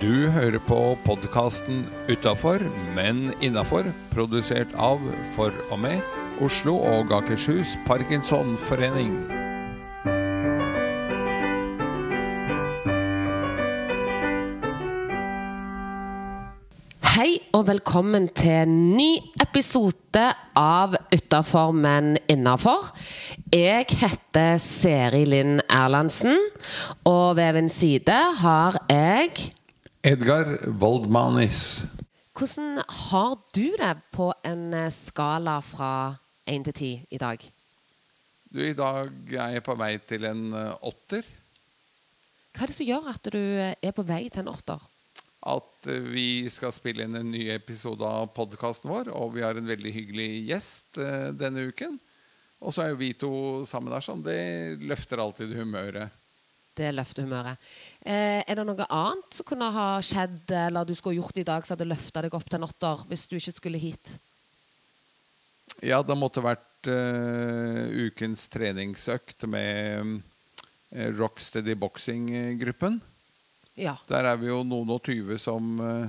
Du hører på podkasten 'Utafor, men innafor', produsert av, for og med, Oslo og Akershus Parkinsonforening. Hei og velkommen til en ny episode av Utafor, men innafor. Jeg heter Seri Linn Erlandsen, og ved min side har jeg Edgar Waldmanis. Hvordan har du det på en eh, skala fra 1 til 10 i dag? Du, I dag er jeg på vei til en eh, åtter. Hva er det som gjør at du eh, er på vei til en åtter? At vi skal spille inn en ny episode av podkasten vår, og vi har en veldig hyggelig gjest denne uken. Og så er jo vi to sammen der sånn. Det løfter alltid humøret. Det løfter humøret. Eh, er det noe annet som kunne ha skjedd, eller du skulle gjort i dag, som hadde løfta deg opp til en åtter, hvis du ikke skulle hit? Ja, det måtte vært uh, ukens treningsøkt med uh, Rocksteady Boxing-gruppen. Ja. Der er vi jo noen og tyve som uh,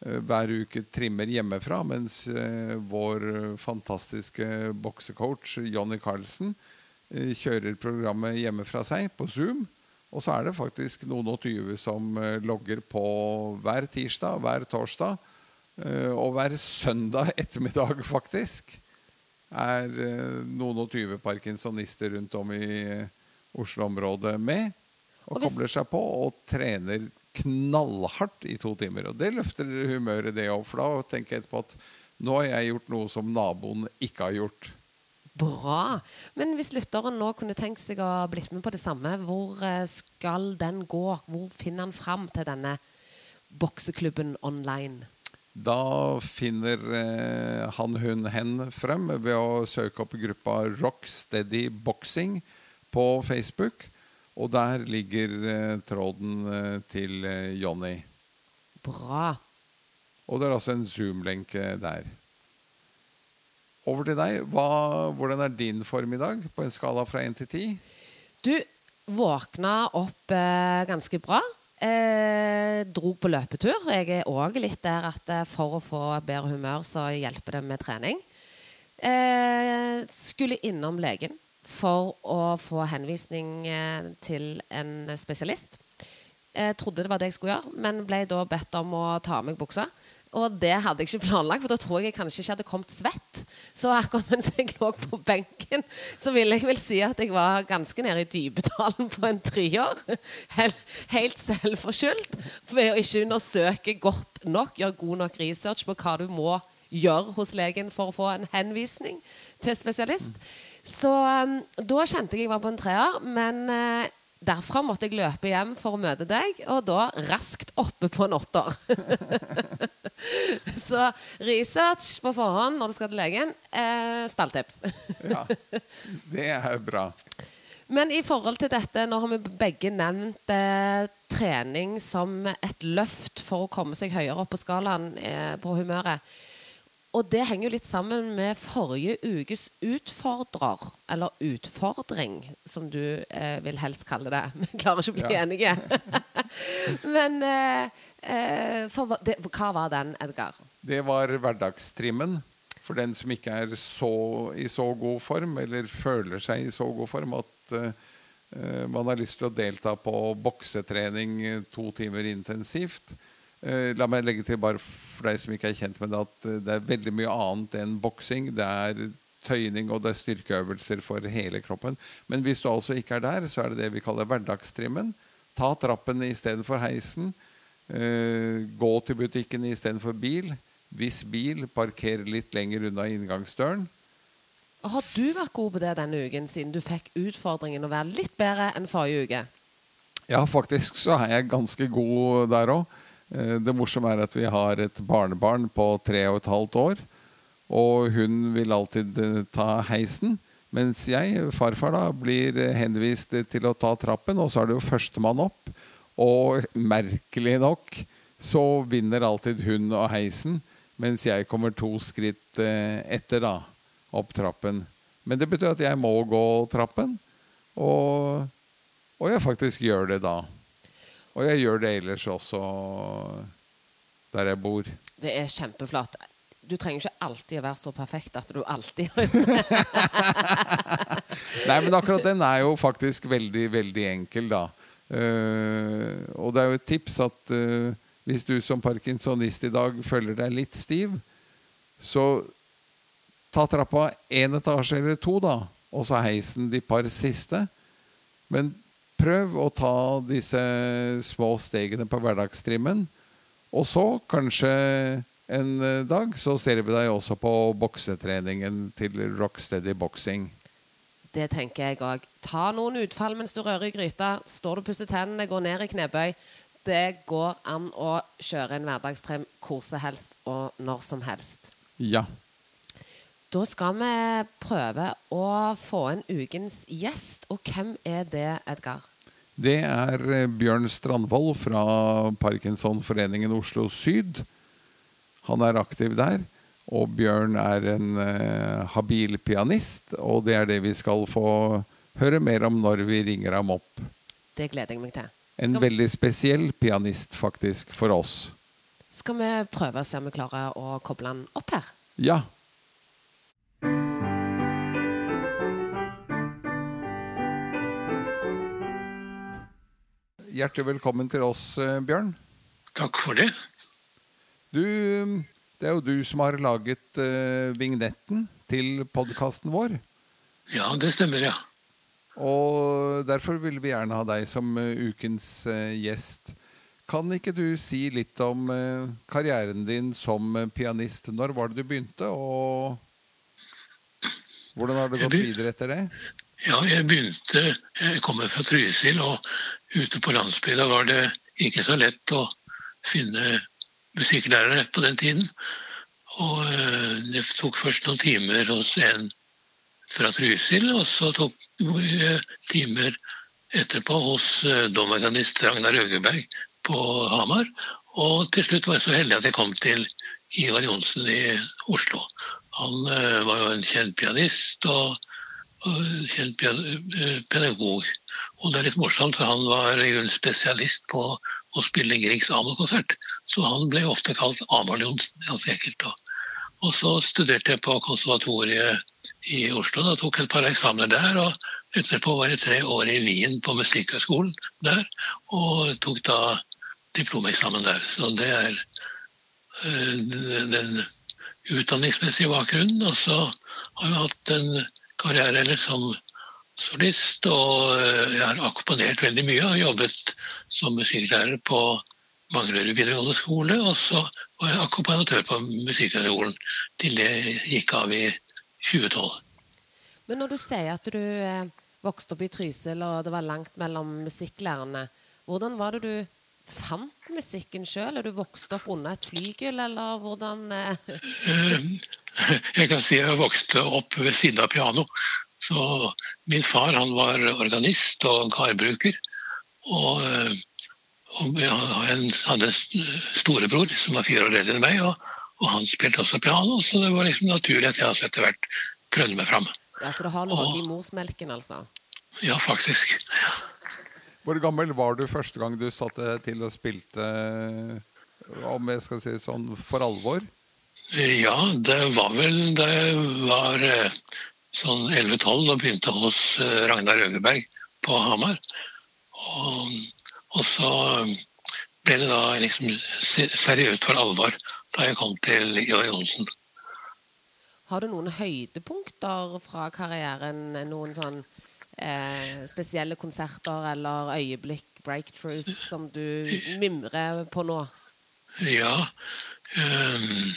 hver uke trimmer hjemmefra, mens uh, vår fantastiske boksecoach Jonny Carlsen eh, kjører programmet hjemmefra seg på Zoom. Og så er det faktisk noen og tyve som eh, logger på hver tirsdag, hver torsdag eh, og hver søndag ettermiddag, faktisk. Er eh, noen og tyve parkinsonister rundt om i Oslo-området med. Og, Og hvis- kobler seg på og trener knallhardt i to timer. Og det løfter humøret, det òg. For da tenker jeg etterpå at nå har jeg gjort noe som naboen ikke har gjort. Bra. Men hvis lytteren nå kunne tenkt seg å blitt med på det samme, hvor eh, skal den gå? Hvor finner han fram til denne bokseklubben online? Da finner eh, han, hun, hen frem ved å søke opp gruppa Rock Steady Boxing på Facebook. Og der ligger eh, tråden eh, til Jonny. Bra. Og det er altså en Zoom-lenke der. Over til deg. Hva, hvordan er din form i dag på en skala fra 1 til 10? Du våkna opp eh, ganske bra. Eh, dro på løpetur. Jeg er òg litt der at eh, for å få bedre humør, så hjelper det med trening. Eh, skulle innom legen for å få henvisning eh, til en spesialist. Jeg trodde det var det jeg skulle gjøre, men ble da bedt om å ta av meg buksa. Og det hadde jeg ikke planlagt, for da tror jeg jeg kanskje ikke hadde kommet svett. Så akkurat mens jeg lå på benken, så ville jeg vel si at jeg var ganske nede i dypetalen på en treår. Helt selvforskyldt. Ved å ikke undersøke godt nok, gjøre god nok research på hva du må gjøre hos legen for å få en henvisning til spesialist. Så um, da kjente jeg jeg var på en treer, men eh, derfra måtte jeg løpe hjem for å møte deg, og da raskt oppe på en åtter. Så research på forhånd når du skal til legen, eh, stalltips. Ja, det er bra. Men i forhold til dette, nå har vi begge nevnt eh, trening som et løft for å komme seg høyere opp på skalaen eh, på humøret. Og det henger jo litt sammen med forrige ukes utfordrer, eller utfordring, som du eh, vil helst kalle det. Vi klarer ikke å bli Ja. enige. Men eh, eh, for, det, hva var den, Edgar? Det var hverdagstrimmen. For den som ikke er så, i så god form, eller føler seg i så god form at eh, eh, man har lyst til å delta på boksetrening to timer intensivt. Eh, la meg legge til, bare for deg som ikke er kjent med det, at eh, det er veldig mye annet enn boksing. Det er tøyning og det er styrkeøvelser for hele kroppen. Men hvis du altså ikke er der, så er det det vi kaller hverdagstrimmen. Ta trappen istedenfor heisen. Eh, gå til butikken istedenfor bil. Hvis bil, parker litt lenger unna inngangsdøren. Har du vært god på det denne uken, siden du fikk utfordringen å være litt bedre enn forrige uke? Ja, faktisk så er jeg ganske god der òg. Det morsomme er at vi har et barnebarn på tre og et halvt år. Og hun vil alltid eh, ta heisen. Mens jeg, farfar, da, blir eh, henvist til å ta trappen, og så er det jo førstemann opp. Og merkelig nok så vinner alltid hun og heisen, mens jeg kommer to skritt eh, etter, da, opp trappen. Men det betyr at jeg må gå trappen, og, og jeg faktisk gjør det da. Og jeg gjør det ellers også der jeg bor. Det er kjempeflott. Du trenger ikke alltid å være så perfekt at du alltid har gjort det. Nei, men akkurat den er jo faktisk veldig, veldig enkel, da. Uh, og det er jo et tips at uh, hvis du som parkinsonist i dag føler deg litt stiv, så ta trappa én etasje eller to, da. Og så heisen de par siste. Men prøv å ta disse små stegene på hverdagstrimmen. Og så, kanskje en eh, dag, så ser vi deg også på boksetreningen til Rocksteady Boxing. Det tenker jeg òg. Ta noen utfall mens du rører i gryta. Står du og pusser tennene, går ned i knebøy. Det går an å kjøre en hverdagstrim hvor som helst og når som helst. Ja. Da skal vi prøve å få en ukens gjest. Og hvem er det, Edgar? Det er eh, Bjørn Strandvold fra Parkinsonforeningen Oslo Syd. Han er aktiv der. Og Bjørn er en eh, habil pianist, og det er det vi skal få høre mer om når vi ringer ham opp. Det gleder jeg meg til. En skal... veldig spesiell pianist, faktisk, for oss. Skal vi prøve å se om vi klarer å koble han opp her? Ja. Hjertelig velkommen til oss, eh, Bjørn. Takk for det. Du, det er jo du som har laget uh, vignetten til podkasten vår. Ja, det stemmer, ja. Og derfor vil vi gjerne ha deg som uh, ukens gjest. Kan ikke du si litt om karrieren din som pianist? Når var det du begynte, og hvordan har det gått videre etter det? Ja, jeg begynte Jeg kommer fra Trysil, og ute på landsbygda var det ikke så lett å finne musikklærere på den tiden. Og eh, det tok først noen timer hos en fra Trysil, og så tok vi timer etterpå hos eh, domorganist Ragnar Øgeberg på Hamar. Og til slutt var jeg så heldig at jeg kom til Ivar Johnsen i Oslo. Han var jo en kjent pianist og kjent pedagog. Og det er litt morsomt, for han var spesialist på å spille Griegs Amor-konsert. Så han ble ofte kalt Amar-Johnsen, ganske enkelt. Og så studerte jeg på konservatoriet i Oslo. Da tok et par eksamener der. og Etterpå var jeg tre år i Wien på Musikkhøgskolen der, og tok da diplomeksamen der. Så det er uh, den utdanningsmessige bakgrunnen. Og så har jeg hatt en karriere eller som solist, og eh, jeg har akkompagnert veldig mye. Har jobbet som musikklærer på Manglerud videregående skole, og så var jeg akkompagnatør på Musikkhøgskolen til det gikk av i 2012. Men når du sier at du eh, vokste opp i Trysil, og det var langt mellom musikklærerne, hvordan var det du fant musikken sjøl? Er du vokst opp under et flygel, eller hvordan eh? Jeg kan si jeg vokste opp ved siden av piano. Så min far han var organist og karbruker. Og, og jeg hadde en storebror som var fire år eldre enn meg, og, og, han spilte også piano, så det var liksom naturlig at jeg også etter hvert prøvde meg fram. Ja, Så det har noe i morsmelken, altså? Ja, faktisk. Ja. Hvor gammel var du første gang du satte til og spilte, om jeg skal si sånn, for alvor? Ja, det var vel da jeg var eh, sånn 11-12 og begynte hos eh, Ragnar Øgeberg på Hamar. Og, og, så ble det da liksom seriøst for alvor da jeg kom til Ivar Johnsen. Har du noen høydepunkter fra karrieren? Noen sånn eh, spesielle konserter eller øyeblikk, breakthroughs, som du mimrer på nå? Ja. Um,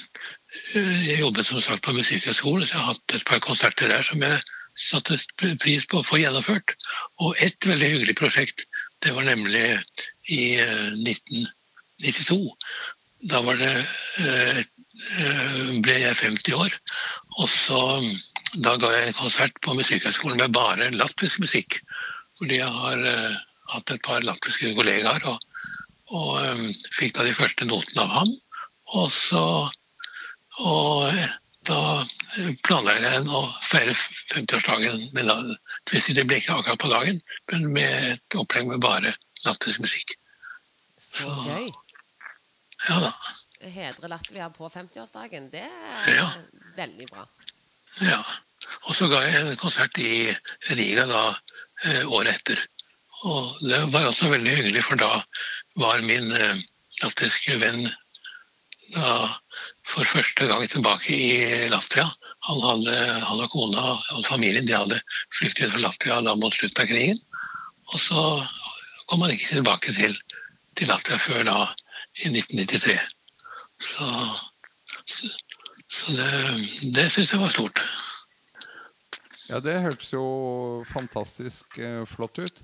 jeg jobbet som sagt på Musikkhøgskolen, så jeg har hatt et par konserter der som jeg satte pris på å få gjennomført. Og ett veldig hyggelig prosjekt, det var nemlig i 1992. Eh, da det, eh, eh, ble jeg 50 år. Og så, da ga jeg en konsert på Musikkhøgskolen med bare latvisk musikk. Fordi jeg har hatt et par latviske kollegaer, og, og fikk da de første notene av ham. Og så og da planlegger jeg å feire 50-årsdagen. Men da, det ble ikke akkurat på dagen, men med et opplegg med bare lattermusikk. Så gøy. Ja da. Hedre Latvia på 50-årsdagen, det er Ja. veldig bra. Ja. Og så ga jeg en konsert i Riga da eh, året etter. Og det var også veldig hyggelig, for da var min eh, latviske venn da for første gang tilbake i Latvia. Han, hadde, han og kona og familien de hadde flyktet fra Latvia da mot slutten av krigen. Og så kom han ikke tilbake til, til Latvia før da i 1993. Så, så, det, det syns jeg var stort. Ja, det hørtes jo fantastisk eh, flott ut.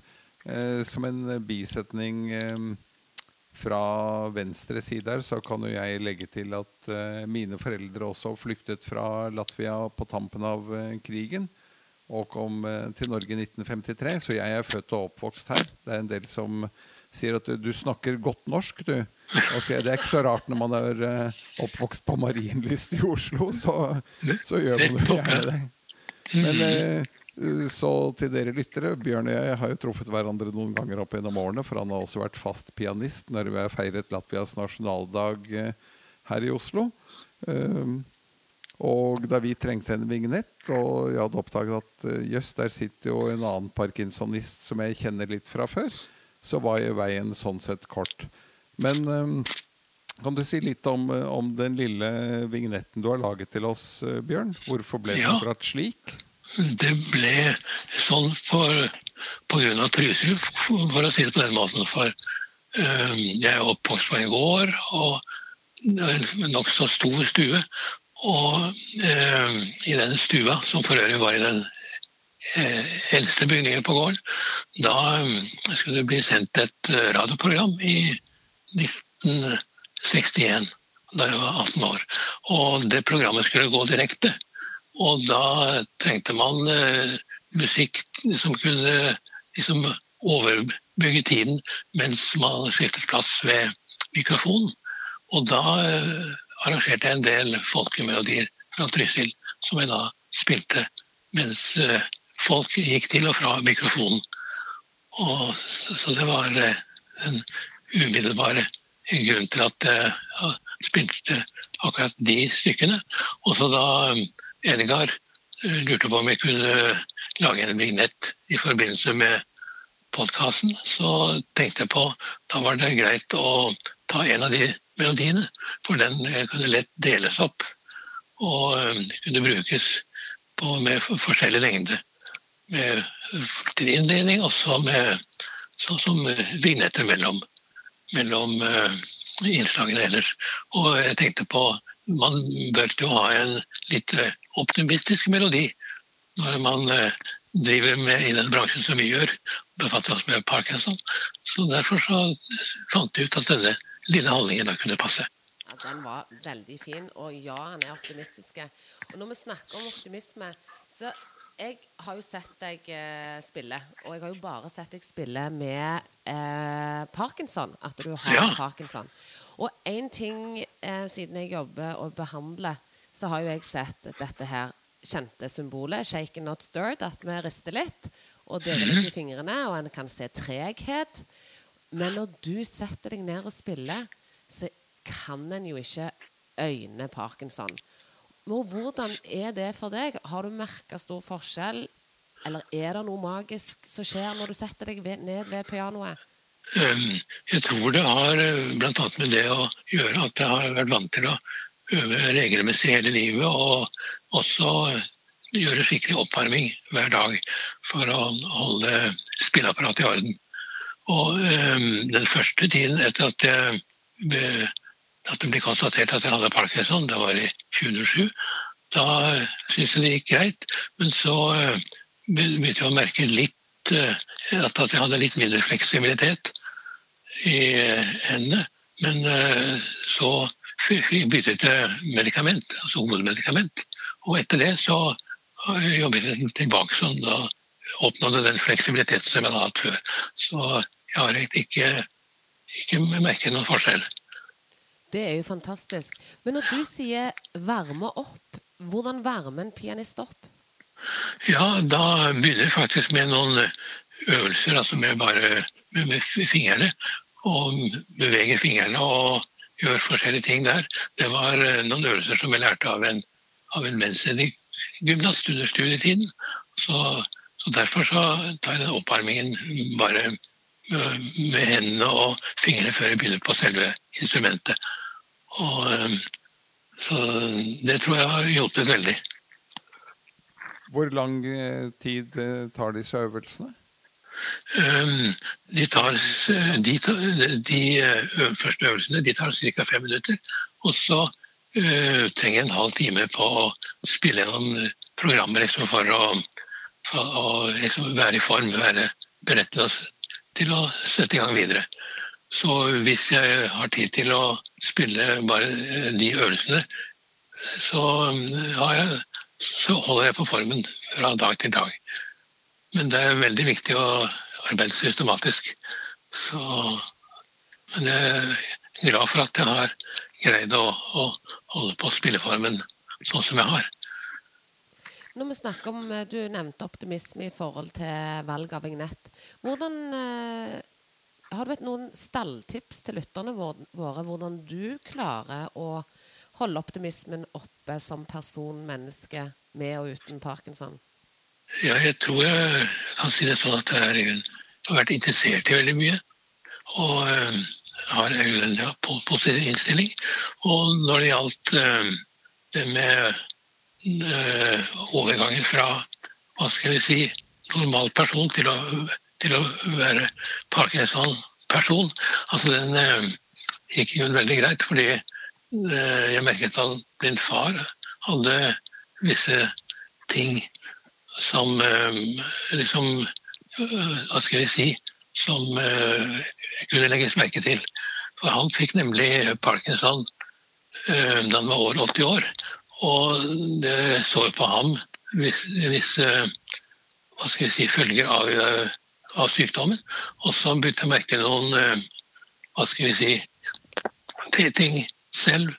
Eh, som en bisetning eh, fra venstre side her, så kan jo jeg legge til at eh, mine foreldre også flyktet fra Latvia på tampen av eh, krigen. Og kom eh, til Norge i 1953, så jeg er født og oppvokst her. Det er en del som sier at du snakker godt norsk, du. Og sier, det er ikke så rart når man er oppvokst på Marienlyst i Oslo, så, så gjør man jo gjerne det. Men så til dere lyttere, Bjørn og jeg har jo truffet hverandre noen ganger opp gjennom årene, for han har også vært fast pianist når vi har feiret Latvias nasjonaldag eh, her i Oslo. Um, og da vi trengte en vignett, og jeg hadde oppdaget at eh, jøss, der sitter jo en annen parkinsonist som jeg kjenner litt fra før, så var jo veien sånn sett kort. Men um, kan du si litt om, eh, om den lille vignetten du har laget til oss, eh, Bjørn? Hvorfor ble den akkurat slik? Det ble sånn for, av Trysil, for, å si det på den måten. For eh, jeg er oppvokst på en gård, og nokså stor stue. Og eh, i den stua, som for øvrig var i den eh, eldste bygningen på gården, da skulle det bli sendt et radioprogram i 1961, da jeg var 18 år. Og det programmet skulle gå direkte. Og da trengte man eh, musikk som kunne liksom overbygge tiden mens man skiftet plass ved mikrofonen. Og da eh, arrangerte jeg en del folkemelodier fra Trysil som jeg da spilte mens eh, folk gikk til og fra mikrofonen. Og, så det var en umiddelbar grunn til at jeg spilte akkurat de stykkene. Og så da Edgar eh, lurte på om jeg kunne lage en vignett i forbindelse med podkasten, så tenkte jeg på da var det greit å ta en av de melodiene, for den eh, kunne lett deles opp og eh, kunne brukes på, med for- forskjellig lengde. Med til innledning, og så med sånn som eh, vignetter mellom, mellom eh, innslagene ellers. Og jeg tenkte på man bør jo ha en litt eh, optimistisk melodi når man eh, driver med i den bransjen som vi gjør, befatter oss med parkinson. Så derfor så fant jeg ut at denne lille handlingen da kunne passe. Ja, den var veldig fin, og ja, han er optimistisk. Og når vi snakker om optimisme, så jeg har jo sett deg eh, spille, og jeg har jo bare sett deg spille med eh, parkinson, at du har Ja. parkinson. Og én ting, eh, siden jeg jobber og behandler, så har jo jeg sett dette her kjente symbolet, shaken not stirred, at vi rister litt og deler litt i fingrene, og en kan se treghet. Men når du setter deg ned og spiller, så kan en jo ikke øyne parkinson. Men hvordan er det for deg? Har du merka stor forskjell? Eller er det noe magisk som skjer når du setter deg ned ved pianoet? Jeg tror det har bl.a. blant annet med det å gjøre at jeg har vært vant til å øve regelmessig hele livet, og også eh, gjøre skikkelig oppvarming hver dag for å holde spilleapparatet i orden. Og den første tiden etter at, jeg, at det ble konstatert at jeg hadde parkinson, det var i 2007, da uh, syntes jeg det gikk greit. Men så begynte jeg å merke litt eh, at, jeg hadde litt mindre fleksibilitet i eh, hendene. Men eh, så byttet jeg medikament, altså hovedmedikament. Og etter det så jobbet jeg tilbake sånn da oppnådde den fleksibiliteten som jeg hadde hatt før. Så jeg har ikke, ikke merket noen forskjell. Det er jo fantastisk. Men når du sier 'varme opp', hvordan varmer en pianist opp? Ja, da begynner jeg faktisk med noen øvelser, altså med bare med, fingrene. og bevege fingrene og gjøre forskjellige ting der. Det var noen øvelser som jeg lærte av en, av en gymnast under studietiden. Så, så, derfor så tar jeg den oppvarmingen bare med hendene og fingrene før jeg begynner på selve instrumentet. Og, så det tror jeg har hjulpet veldig. Hvor lang tid tar disse øvelsene? Ehm, de, tar, de, de første øvelsene de tar ca. fem minutter. Og så uh, trenger jeg en halv time på å spille gjennom programmet liksom, for å, for å liksom, være i form, være beredt til å sette i gang videre. Så hvis jeg har tid til å spille bare de øvelsene, så, har jeg, så holder jeg på formen fra dag til dag. Men det er veldig viktig å arbeide systematisk. Så, men jeg er glad for at jeg har greid å, å holde på spilleformen sånn som jeg har. Når vi snakker om, eh, Du nevnte optimisme i forhold til valg av vignett. Hvordan, eh, har du vet, noen stalltips til lytterne våre hvordan du klarer å holde optimismen oppe som person, menneske, med og uten parkinson? Ja, jeg tror jeg kan si det sånn at jeg har vært interessert i veldig mye. Og uh, har en ja, positiv innstilling. Og når det gjaldt uh, det med uh, overgangen fra hva skal vi si, normal person til å, til å være Parkinson-person, altså den gikk jo veldig greit. Fordi jeg merket at min far hadde visse ting som eh, liksom eh, Hva skal jeg si Som eh, kunne legges merke til. For han fikk nemlig parkinson da han var over 80 år. Og det så på ham visse hva skal jeg si, følger av, av sykdommen. Og så begynte jeg å merke noen hva skal vi si, ting selv.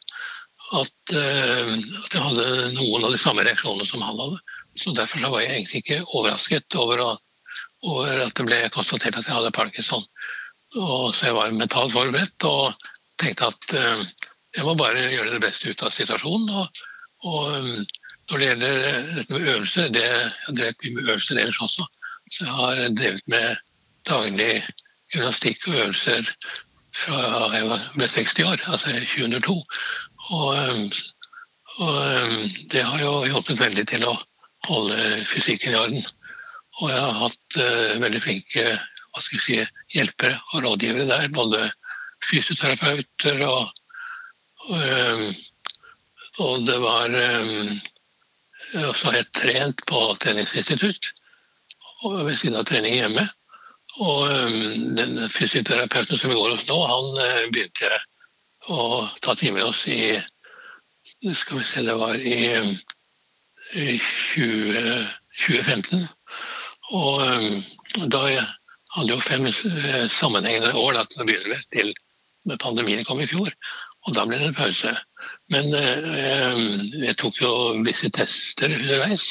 At, at jeg hadde noen av de samme reaksjonene som han hadde. Så Derfor så var jeg egentlig ikke overrasket over, å, over, at det ble konstatert at jeg hadde parkinson. Og så jeg var mentalt forberedt og tenkte at uh, jeg må bare gjøre det beste ut av situasjonen. Og, og um, når det gjelder dette med øvelser, det, jeg drev mye med øvelser ellers også. Så jeg har drevet med daglig gymnastikk og øvelser fra jeg ble 60 år, altså 2002. Og, og det har jo hjulpet veldig til å holde fysikken i orden. Og jeg har hatt uh, veldig flinke hva skal si, hjelpere og rådgivere der. Både fysioterapeuter og, og, um, og det var um, Så har jeg trent på treningsinstitutt ved siden av trening hjemme. Og um, den fysioterapeuten som vi går hos nå, han uh, begynte å ta time med oss i skal vi se, det var i 20, 2015. Og um, da hadde jo fem eh, sammenhengende år da, til å begynne med, til pandemien kom i fjor. Og da ble det en pause. Men eh, jeg tok jo visse tester underveis.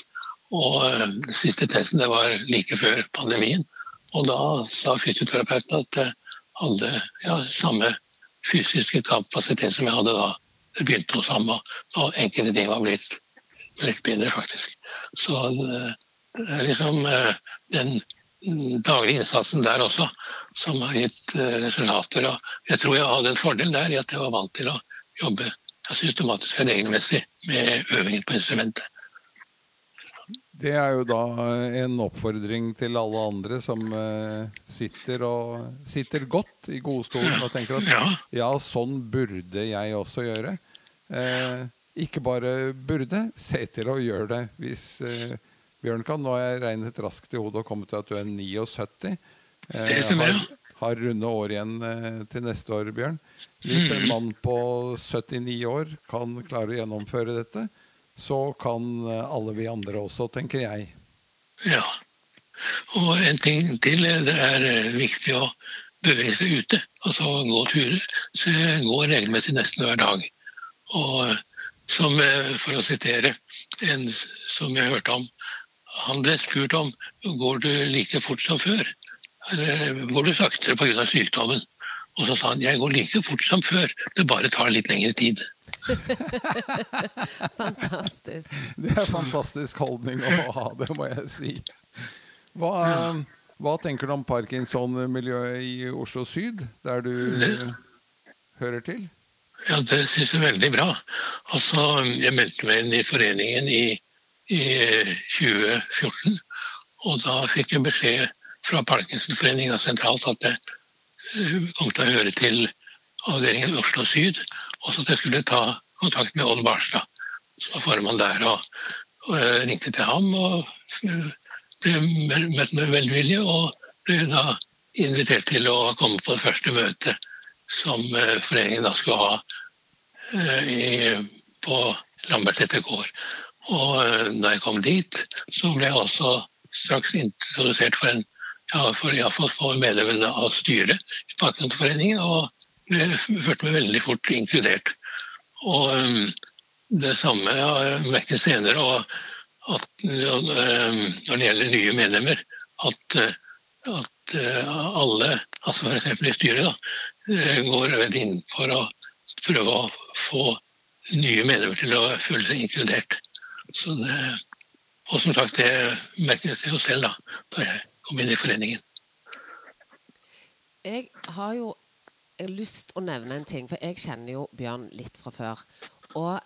Og eh, siste testen det var like før pandemien. Og da sa fysioterapeuten at jeg hadde ja, samme fysiske kapasitet som jeg hadde da det begynte hos ham. Og enkelte ting var blitt litt bedre, faktisk. Så eh, det er liksom eh, den daglige innsatsen der også som har gitt eh, resultater. Og jeg tror jeg hadde en fordel der i at jeg var vant til å jobbe systematisk og regelmessig med øvingen på instrumentet. Det er jo da en oppfordring til alle andre som sitter, og, sitter godt i godstolen og tenker at ja. ja, sånn burde jeg også gjøre. Eh, ikke bare burde, se til å gjøre det. Hvis eh, Bjørn kan Nå har jeg regnet raskt i hodet og kommet til at du er 79. Eh, har, har runde år igjen eh, til neste år, Bjørn. Hvis en mann på 79 år kan klare å gjennomføre dette, så kan eh, alle vi andre også, tenker jeg. Ja. Og en ting til. Det er eh, viktig å bevege seg ute. Altså gå turer. Så jeg går regelmessig nesten hver dag. Og som, eh, for å sitere en som jeg hørte om, han ble spurt om går du like fort som før. Eller går du saktere pga. sykdommen. Og så sa han jeg går like fort som før, det bare tar litt lengre tid. Fantastisk. Det er fantastisk holdning å ha, det må jeg si. Hva, hva tenker du om Parkinson-miljøet i Oslo syd, der du hører til? Ja, det syns jeg er veldig bra. Altså, jeg meldte meg inn i foreningen i, i 2014. Og da fikk jeg beskjed fra Parkinsonforeningen sentralt at jeg eh, kom til å høre til avdelingen Oslo syd. Og så skulle jeg ta kontakt med Odd Barstad, som var formann der. Og, og jeg ringte til ham og eh, ble møtt med velvilje. Og ble da invitert til å komme på det første møtet som eh, foreningen da skulle ha i, på Lambertseter gård. Og da jeg kom dit, så ble jeg også straks introdusert for en ja, for iallfall for medlemmene av styret i Parkinsonforeningen, og følte meg veldig fort inkludert. Og um, det samme har jeg merket senere, at um, når det gjelder nye medlemmer, at, at uh, alle, altså f.eks. i styret, da, uh, går veldig inn for å prøve å få nye medlemmer til å føle seg inkludert. Det, og som sagt, det merket jeg jo selv da, da jeg kom inn i foreningen. Jeg har jo jeg har lyst å nevne en ting, for jeg kjenner jo Bjørn litt fra før. Og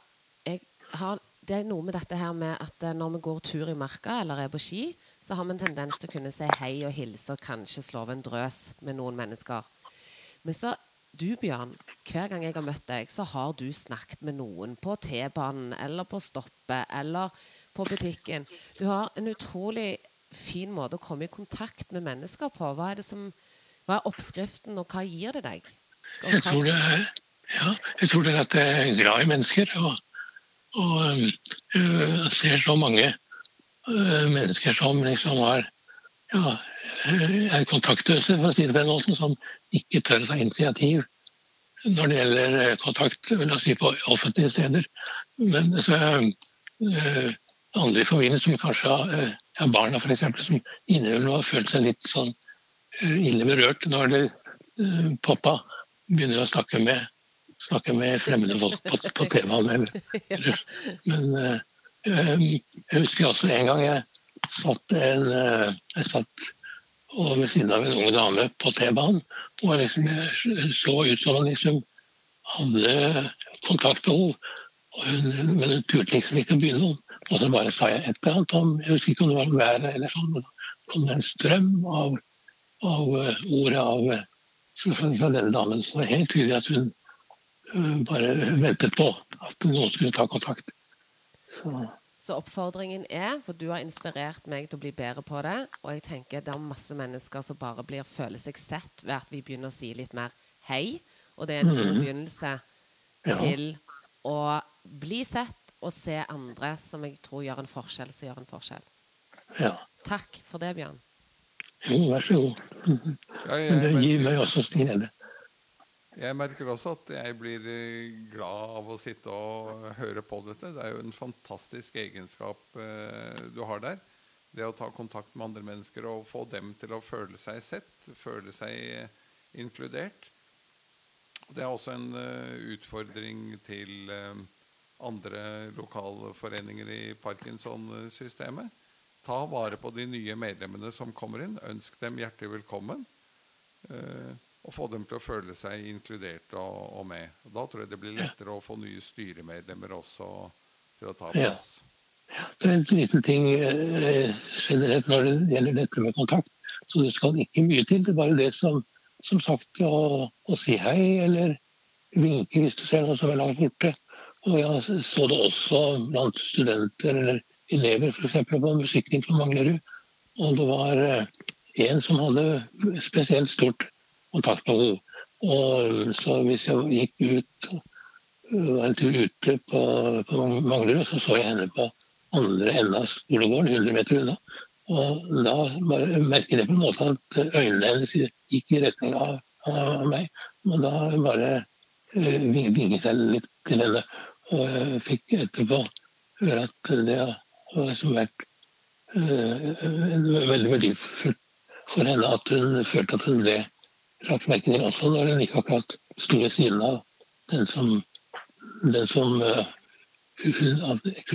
har, det er noe med dette her med at eh, når vi går tur i marka eller er på ski, så har vi en tendens til å kunne si hei og hilse og kanskje slå av en drøs med noen mennesker. Men så du, Bjørn, hver gang jeg har møtt deg, så har du snakket med noen på T-banen eller på stoppet eller på butikken. Du har en utrolig fin måte å komme i kontakt med mennesker på. Hva er, som, hva er oppskriften, og hva gir det deg? Jeg tror det ja, jeg tror det er at jeg er glad i mennesker. Og, og uh, ser så mange uh, mennesker som liksom har ja, er kontaktløse, for å si det på den måten, som ikke tør å ta initiativ når det gjelder kontakt vil jeg si, på offentlige steder. Men så, øh, andre i familien som kanskje har eh, ja, barna for eksempel, som innimellom har følt seg litt sånn ille berørt når det, pappa begynner å snakke med, snakke med fremmede folk på, på TV-en. Men uh, jeg husker også en gang jeg satt, en, jeg satt ved siden av en ung dame på T-banen. Og liksom, jeg så ut som hun liksom hadde kontaktbehov. Hun, men hun turte liksom ikke å begynne noe. Og så bare sa jeg et eller annet om Jeg husker ikke om det var været eller sånn. Men da kom det en strøm av, av uh, ordet av, uh, fra, fra, denne damen. Så det var helt tydelig at hun uh, bare ventet på at noen skulle ta kontakt. Så. Så oppfordringen er, for du har inspirert meg til å bli bedre på det, og jeg tenker det er masse mennesker som bare blir, føler seg sett ved at vi begynner å si litt mer hei, og det er en mm. begynnelse ja. til å bli sett og se andre som jeg tror gjør en forskjell, som gjør en forskjell. Ja. Takk for det, Bjørn. Jo, vær så god. Ja, jeg, det gir meg også glede. Jeg merker også at jeg blir eh, glad av å sitte og høre på dette. Det er jo en fantastisk egenskap eh, du har der. Det å ta kontakt med andre mennesker og få dem til å føle seg sett, føle seg eh, inkludert. Det er også en utfordring til andre lokalforeninger i Parkinson-systemet. Ta vare på de nye medlemmene som kommer inn. Ønsk dem hjertelig velkommen. Eh, og få dem til å føle seg inkludert og, og med. Da tror jeg det blir lettere å få nye styremedlemmer også til å ta plass. Ja. Det er en liten ting eh, generelt når det gjelder dette med kontakt. Så det skal ikke mye til. Det er bare det som, som sagt å, å si hei, eller vinke hvis du ser noe som er langt borte. Og jeg så det også blant studenter eller elever, f.eks. på musikken på Manglerud. Og det var eh, en som hadde spesielt stort kontaktbehov. Og så hvis jeg gikk ut var en tur ute på, på Manglerud, så så jeg henne på andre enden av skolegården, 100 meter unna. Og da merket jeg på en måte at øynene hennes gikk i retning av, av meg. Og da bare uh, vinket jeg litt til henne. Og jeg fikk etterpå høre at det liksom vært uh, veldig verdifullt for henne at hun følte at hun ble slags til også når hun ikke akkurat sto ved siden av den som, den som hun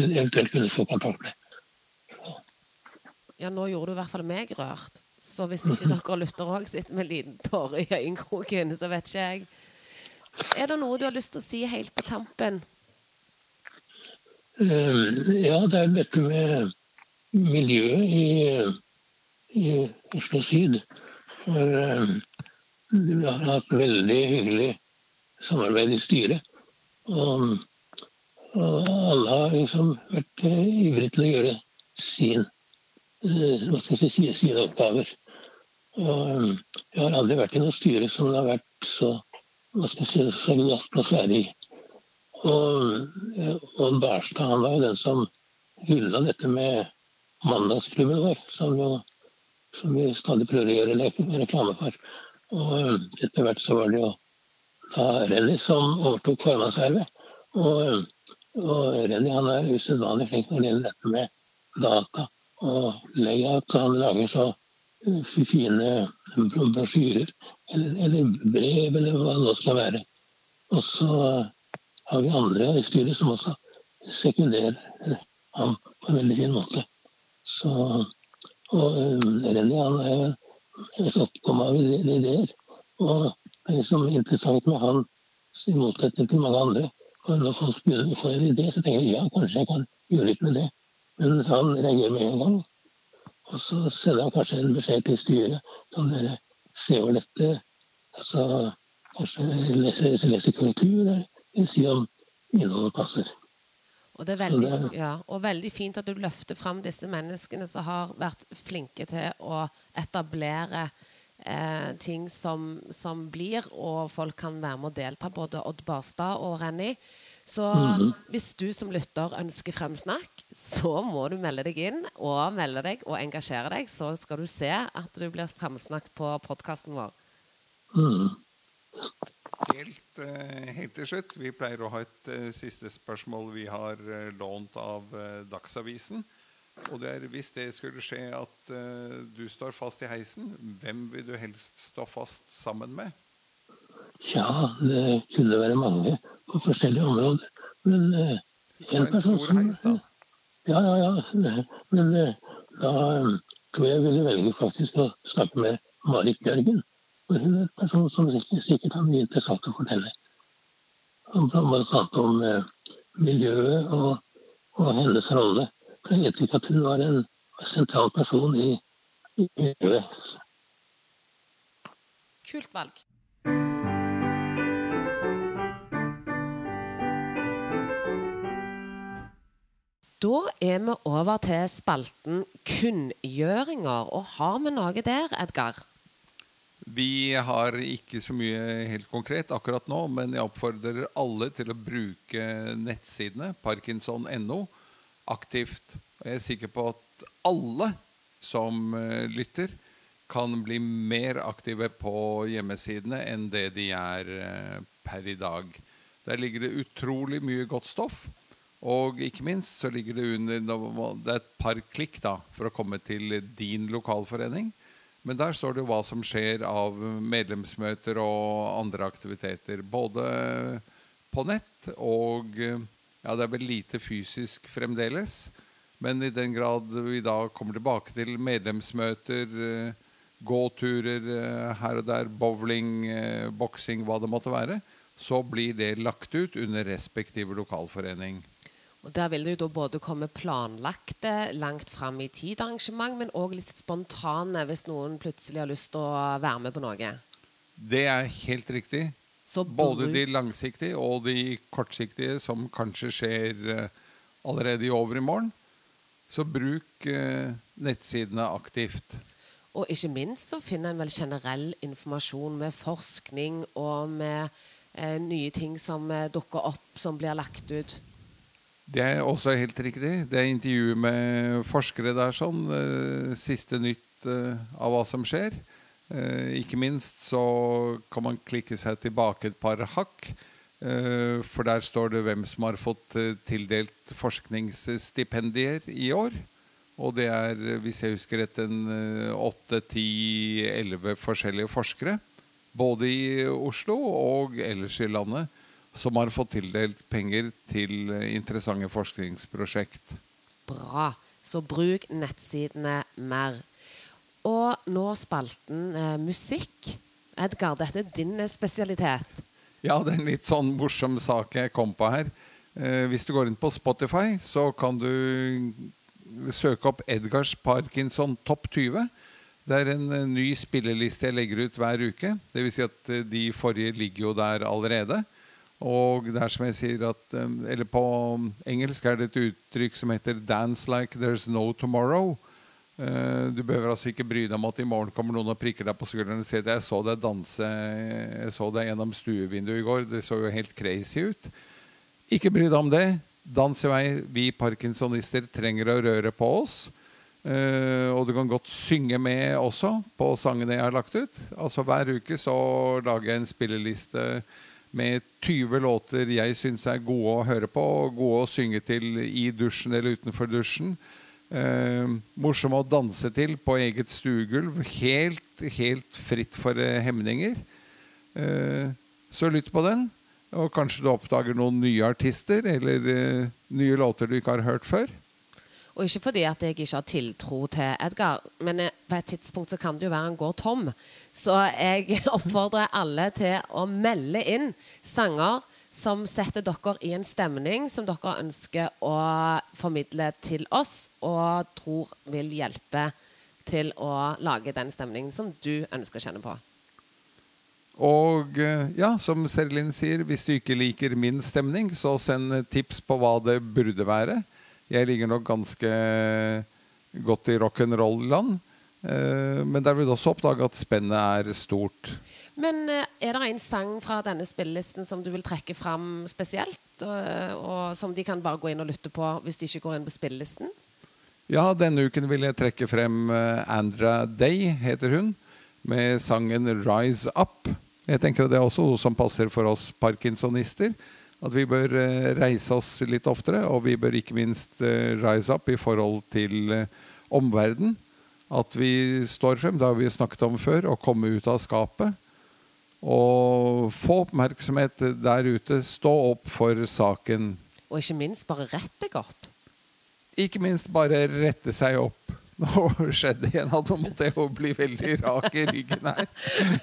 eventuelt kunne få kontakt med. Ja, nå gjorde du i hvert fall meg rørt. Så hvis ikke dere lytter òg sitter med en liten tåre i øyekroken, så vet ikke jeg. Er det noe du har lyst til å si helt på tampen? Uh, ja, det er dette med miljøet i, i Oslo syd. For uh, vi har hatt veldig hyggelig samarbeid i styret. Og, og alle har liksom vært uh, ivrige til å gjøre sin, hva skal jeg si, sine oppgaver. Og jeg har aldri vært i noe styre som det har vært så hva skal jeg si, så være i. Og, og Barstad han var jo den som hylla dette med mandagsklubben vår, som, jo, som, vi stadig prøver å gjøre reklame for. Og um, etter hvert så var det jo da Renny som overtok formannsvervet. Og, og Renny han er usedvanlig flink når det gjelder dette med data og layout. Han lager så uh, fine brosjyrer, eller, eller, brev, eller hva det nå skal være. Og så har vi andre i styret som også sekunderer ham på en veldig fin måte. Så, og eh, Renny han er et oppkomme av ideer. Og det er liksom interessant med han, i motsetning til mange andre. For når folk begynner å få en idé, så tenker jeg ja, kanskje jeg kan gjøre litt med det. Men han reagerer med en gang. Og så sender han kanskje en beskjed til styret. Kan dere se over dette? Altså, kanskje lese, lese korrektur? Eller si om innholdet passer. Og det er veldig, ja, og veldig fint at du løfter fram disse menneskene som har vært flinke til å etablere eh, ting som, som, blir, og folk kan være med å delta, både Odd Barstad og Renny. Så mm -hmm. hvis du som lytter ønsker fremsnakk, så må du melde deg inn og melde deg og engasjere deg. Så skal du se at du blir fremsnakket på podkasten vår. Mm. Helt, eh, helt, til slutt, vi pleier å ha et uh, siste spørsmål vi har uh, lånt av Dagsavisen. Og det er hvis det skulle skje at du står fast i heisen, hvem vil du helst stå fast sammen med? Ja, det kunne være mange på forskjellige områder. Men en person som heis, da? Ja, ja, ja. Men da tror jeg jeg ville velge faktisk å snakke med Marit Bjørgen. Er person som sikkert, har mye interessant å fortelle. Bl.a. om eh, miljøet og, og, hennes rolle. For jeg vet ikke at hun var en sentral person i, i miljøet. Kult valg. Da er vi over til spalten kunngjøringer. Og har vi noe der, Edgar? Vi har ikke så mye helt konkret akkurat nå, men jeg oppfordrer alle til å bruke nettsidene parkinson.no aktivt. Jeg er sikker på at alle som eh, lytter, kan bli mer aktive på hjemmesidene enn det de er eh, per i dag. Der ligger det utrolig mye godt stoff. Og ikke minst så ligger det under Det er et par klikk da for å komme til din lokalforening. Men der står det jo hva som skjer av medlemsmøter og andre aktiviteter. Både på nett og Ja, det er vel lite fysisk fremdeles. Men i den grad vi da kommer tilbake til medlemsmøter, gåturer her og der, bowling, boksing, hva det måtte være, så blir det lagt ut under respektive lokalforening. Og Der vil det jo da både komme planlagte langt fram i tid arrangement, men òg litt spontane hvis noen plutselig har lyst til å være med på noe. Det er helt riktig. både de langsiktige og de kortsiktige som kanskje skjer uh, allerede i overmorgen. Så bruk uh, nettsidene aktivt. Og ikke minst så finner en vel generell informasjon med forskning og med uh, nye ting som dukker opp, som blir lagt ut. Det er også helt riktig. Det er intervju med forskere der sånn. Eh, siste nytt eh, av hva som skjer. Eh, ikke minst så kan man klikke seg tilbake et par hakk. For der står det hvem som har fått tildelt forskningsstipendier i år. Og det er, hvis jeg husker rett, en åtte, ti, elleve forskjellige forskere både i Oslo og ellers i landet, som har fått tildelt penger til interessante forskningsprosjekt. Bra. Så bruk nettsidene mer. Og nå spalten eh, musikk. Edgar, dette er din spesialitet. Ja, det er en litt sånn morsom sak jeg kom på her. Eh, hvis du går inn på Spotify, så kan du søke opp Edgars Parkinson Topp 20. Det er en eh, ny spilleliste jeg legger ut hver uke. Det vil si at eh, de forrige ligger jo der allerede. Og det er som jeg sier at eh, Eller på engelsk er det et uttrykk som heter 'dance like there's no tomorrow'. Du behøver altså ikke bry deg om at i morgen kommer noen og prikker deg på skulderen og sier 'jeg så deg danse Jeg så deg gjennom stuevinduet i går'. Det så jo helt crazy ut. Ikke bry deg om det. Dans i vei. Vi parkinsonister trenger å røre på oss. Uh, og du kan godt synge med også på sangene jeg har lagt ut. Altså Hver uke så lager jeg en spilleliste med 20 låter jeg syns er gode å høre på, og gode å synge til i dusjen eller utenfor dusjen. Eh, morsomme å danse til på eget stuegulv. Helt, helt fritt for eh, hemninger. Eh, så lytt på den, og kanskje du oppdager noen nye artister eller eh, nye låter du ikke har hørt før. Og ikke fordi at jeg ikke har tiltro til Edgar, men eh, på et tidspunkt så kan det jo være han går tom. Så jeg oppfordrer alle til å melde inn sanger som setter dere i en stemning som dere ønsker å formidle til oss, og tror vil hjelpe til å lage den stemningen som du ønsker å kjenne på. Og eh, ja, som Serlin sier, hvis du ikke liker min stemning, så send tips på hva det burde være. Jeg ligger nok ganske godt i rock'n'roll-land. Eh, men der vil du også oppdage at spennet er stort. Men eh, er det en sang fra denne spillelisten som du vil trekke fram spesielt? Og, og som de kan bare gå inn og lytte på hvis de ikke går inn på spillelisten? Ja, denne uken vil jeg trekke frem eh, Andra Day, heter hun, med sangen 'Rise Up'. Jeg tenker at Det er også noe som passer for oss parkinsonister. At vi bør eh, reise oss litt oftere, og vi bør ikke minst eh, rise up i forhold til eh, omverdenen. At vi står frem, det har vi snakket om før, å komme ut av skapet. Og få oppmerksomhet der ute. Stå opp for saken. Og ikke minst bare rett deg opp. Ikke minst bare rette seg opp. Nå skjedde igjen at nå måtte jeg jo bli veldig rak i ryggen her.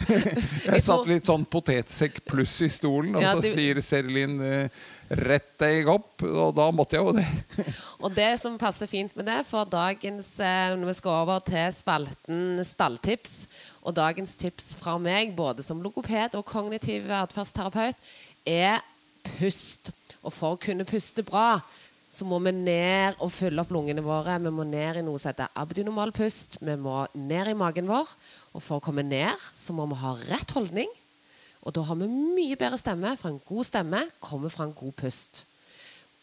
Jeg satt litt sånn potetsekk pluss i stolen, og så sier Serlin eh, 'rett deg opp', og da måtte jeg jo det. Og det som passer fint med det, for dagens eh, når vi skal over til spalten stalltips, og dagens tips fra meg, både som logoped og kognitiv atferdsterapeut, er pust. Og for å kunne puste bra så må vi ned og fylle opp lungene våre. Vi må ned i noe som heter abdonormal pust. Vi må ned i magen vår. Og for å komme ned så må vi ha rett holdning. Og da har vi mye bedre stemme, for en god stemme kommer fra en god pust.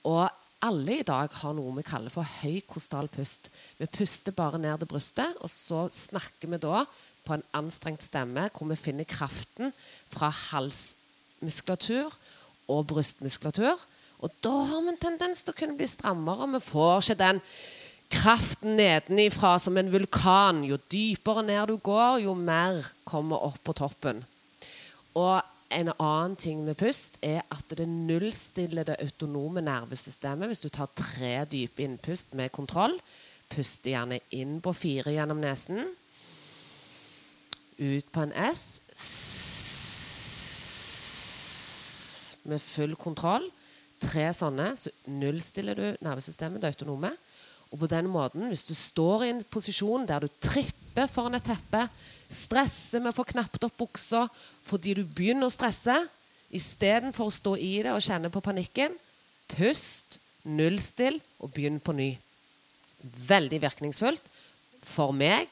Og alle i dag har noe vi kaller for høy kostal pust. Vi puster bare ned til brystet, og så snakker vi da på en anstrengt stemme hvor vi finner kraften fra halsmuskulatur og brystmuskulatur. Og da har vi en tendens til å kunne bli strammere. Vi får ikke den kraften nedenifra som en vulkan. Jo dypere ned du går, jo mer kommer opp på toppen. Og en annen ting med pust er at det nullstiller det autonome nervesystemet. Hvis du tar tre dype innpust med kontroll, puster gjerne inn på fire gjennom nesen. Ut på en S. Med full kontroll tre sånne, så nullstiller du nervesystemet, det autonome. Og på den måten, hvis du står i en posisjon der du tripper foran et teppe, stresser med å få knappet opp buksa fordi du begynner å stresse, istedenfor å stå i det og kjenne på panikken, pust, nullstill og begynn på ny. Veldig virkningsfullt for meg,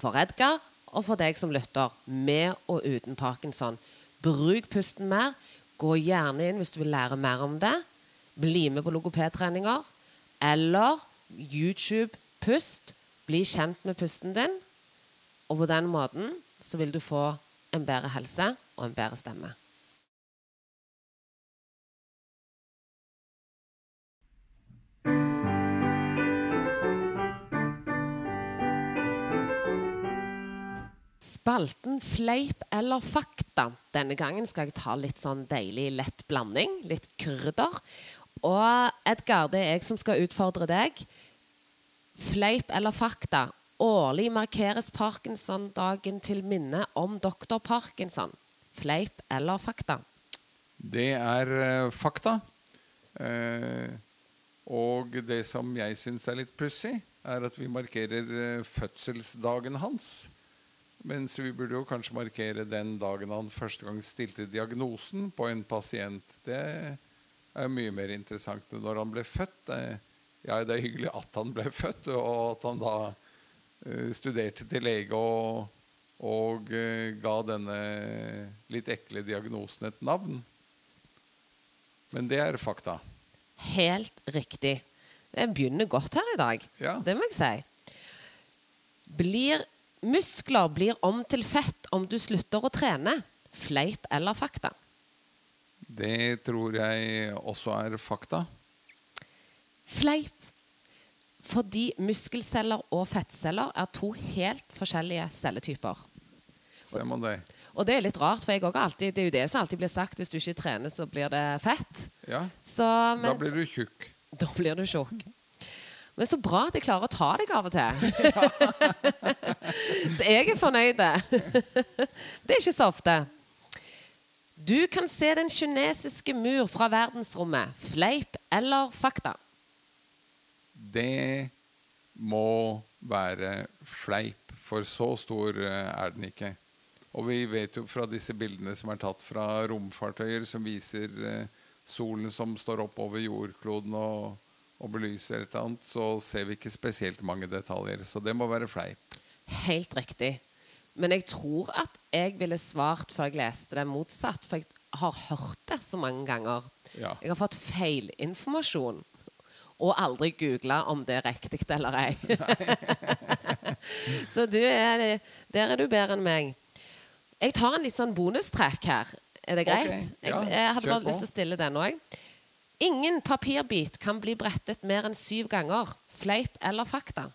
for Edgar og for deg som lytter, med og uten parkinson. Bruk pusten mer. Gå gjerne inn hvis du vil lære mer om det. Bli med på logopedtreninger. Eller YouTube pust. Bli kjent med pusten din. Og på den måten så vil du få en bedre helse og en bedre stemme. Spalten fleip eller fakta. Denne gangen skal jeg ta litt sånn deilig lett blanding. Litt krydder. Og Edgar, det er jeg som skal utfordre deg. Fleip eller fakta. Årlig markeres Parkinson-dagen til minne om doktor Parkinson. Fleip eller fakta? Det er eh, fakta. Eh, og det som jeg syns er litt pussig, er at vi markerer eh, fødselsdagen hans. Mens vi burde jo kanskje markere den dagen han første gang stilte diagnosen på en pasient. Det er mye mer interessant når han ble født. Ja, det er hyggelig at han ble født, og at han da eh, studerte til lege og, og eh, ga denne litt ekle diagnosen et navn. Men det er fakta. Helt riktig. Det begynner godt her i dag. Ja. Det må jeg si. Blir muskler blir om til fett om du slutter å trene? Fleip eller fakta? Det tror jeg også er fakta. Fleip. Fordi muskelceller og fettceller er to helt forskjellige celletyper. Se man det? Og det er litt rart, for alltid, det er jo det som alltid blir sagt hvis du ikke trener, så blir det fett. Ja. Så, men, Da blir du tjukk. Da blir du tjukk. Men så bra at jeg klarer å ta deg av og til. så jeg er fornøyd. det er ikke så ofte. Du kan se den kinesiske mur fra verdensrommet. Fleip eller fakta? Det må være fleip, for så stor eh, er den ikke. Og vi vet jo fra disse bildene som er tatt fra romfartøyer, som viser eh, solen som står opp over jordkloden og, og belyser et eller annet, så ser vi ikke spesielt mange detaljer. Så det må være fleip. Helt riktig. Men jeg tror at jeg ville svart før jeg leste det motsatt, for jeg har hørt det så mange ganger. Ja. Jeg har fått feilinformasjon. Og aldri googla om det er riktig eller ei. så du er, der er du bedre enn meg. Jeg tar en litt sånn bonustrekk her. Er det greit? Okay. ja, jeg, jeg hadde bare lyst til å stille den òg. Ingen papirbit kan bli brettet mer enn syv ganger. Fleip eller fakta?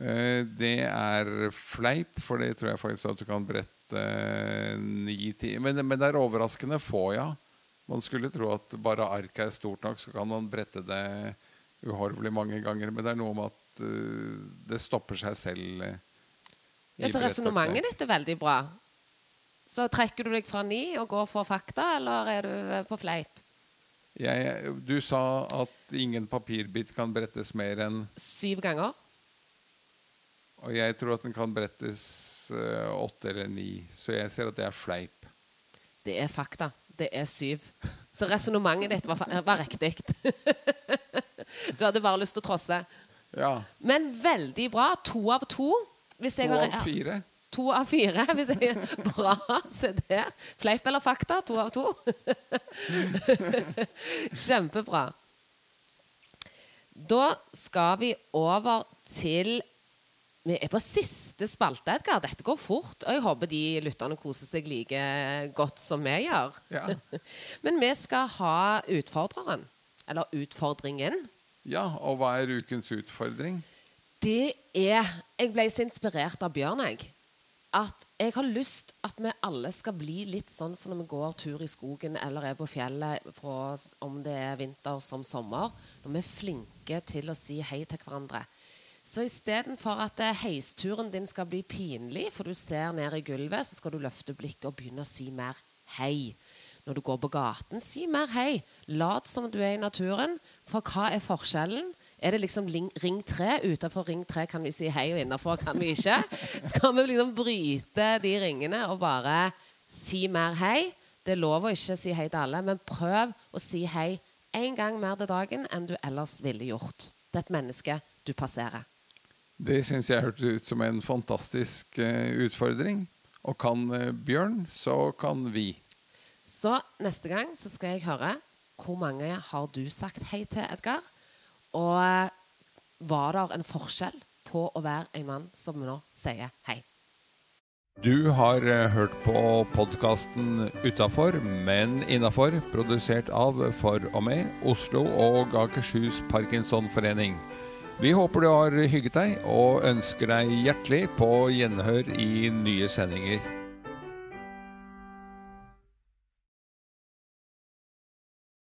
Eh, Det er fleip, for det tror jeg faktisk at du kan brette eh, ni timer. Men, men det er overraskende få, ja. Man skulle tro at bare arket er stort nok, så kan man brette det uhorvelig mange ganger. Men det er noe med at eh, det stopper seg selv. Ja, så Resonnementet ditt er veldig bra. Så trekker du deg fra ni og går for fakta, eller er du eh, på fleip? Jeg, du sa at ingen papirbit kan brettes mer enn Syv ganger? Og jeg tror at den kan brettes uh, åtte eller ni. Så jeg ser at det er fleip. Det er fakta. Det er syv. Så resonnementet ditt var, var riktig. du hadde bare lyst til å trosse. Ja. Men veldig bra. To av to. Hvis To av fire. To av fire. Hvis jeg, bra, se der. Fleip eller fakta? To av to. Kjempebra. Da skal vi over til Vi er på siste spalte, Edgar. Dette går fort. Og jeg håper de lytterne koser seg like godt som vi gjør. Ja. Men vi skal ha utfordreren. Eller utfordringen. ja, og hva er ukens utfordring? Det er Jeg ble så inspirert av Bjørn, jeg. At jeg har lyst at vi alle skal bli litt sånn som når vi går tur i skogen eller er på fjellet, fra, om det er vinter som sommer. Når vi er flinke til å si hei til hverandre. Så istedenfor at eh, heisturen din skal bli pinlig, for du ser ned i gulvet, så skal du løfte blikket og begynne å si mer hei. Når du går på gaten, si mer hei. Lat som du er i naturen. For hva er forskjellen? Er det liksom ring 3? Utenfor ring 3 kan vi si hei, og innenfor kan vi ikke. Skal vi liksom bryte de ringene og bare si mer hei? Det er lov å ikke si hei til alle, men prøv å si hei en gang mer til dagen enn du ellers ville gjort. Det er et menneske du passerer. Det syns jeg hørtes ut som en fantastisk eh, utfordring. Og kan eh, Bjørn, så kan vi. Så neste gang så skal jeg høre hvor mange har du sagt hei til, Edgar? Og eh, var det en forskjell på å være en mann som nå sier hei? Du har eh, hørt på podkasten Utafor, men innafor, produsert av For og med Oslo og Akershus Parkinsonforening. Vi håper du har hygget deg, og ønsker deg hjertelig på gjenhør i nye sendinger.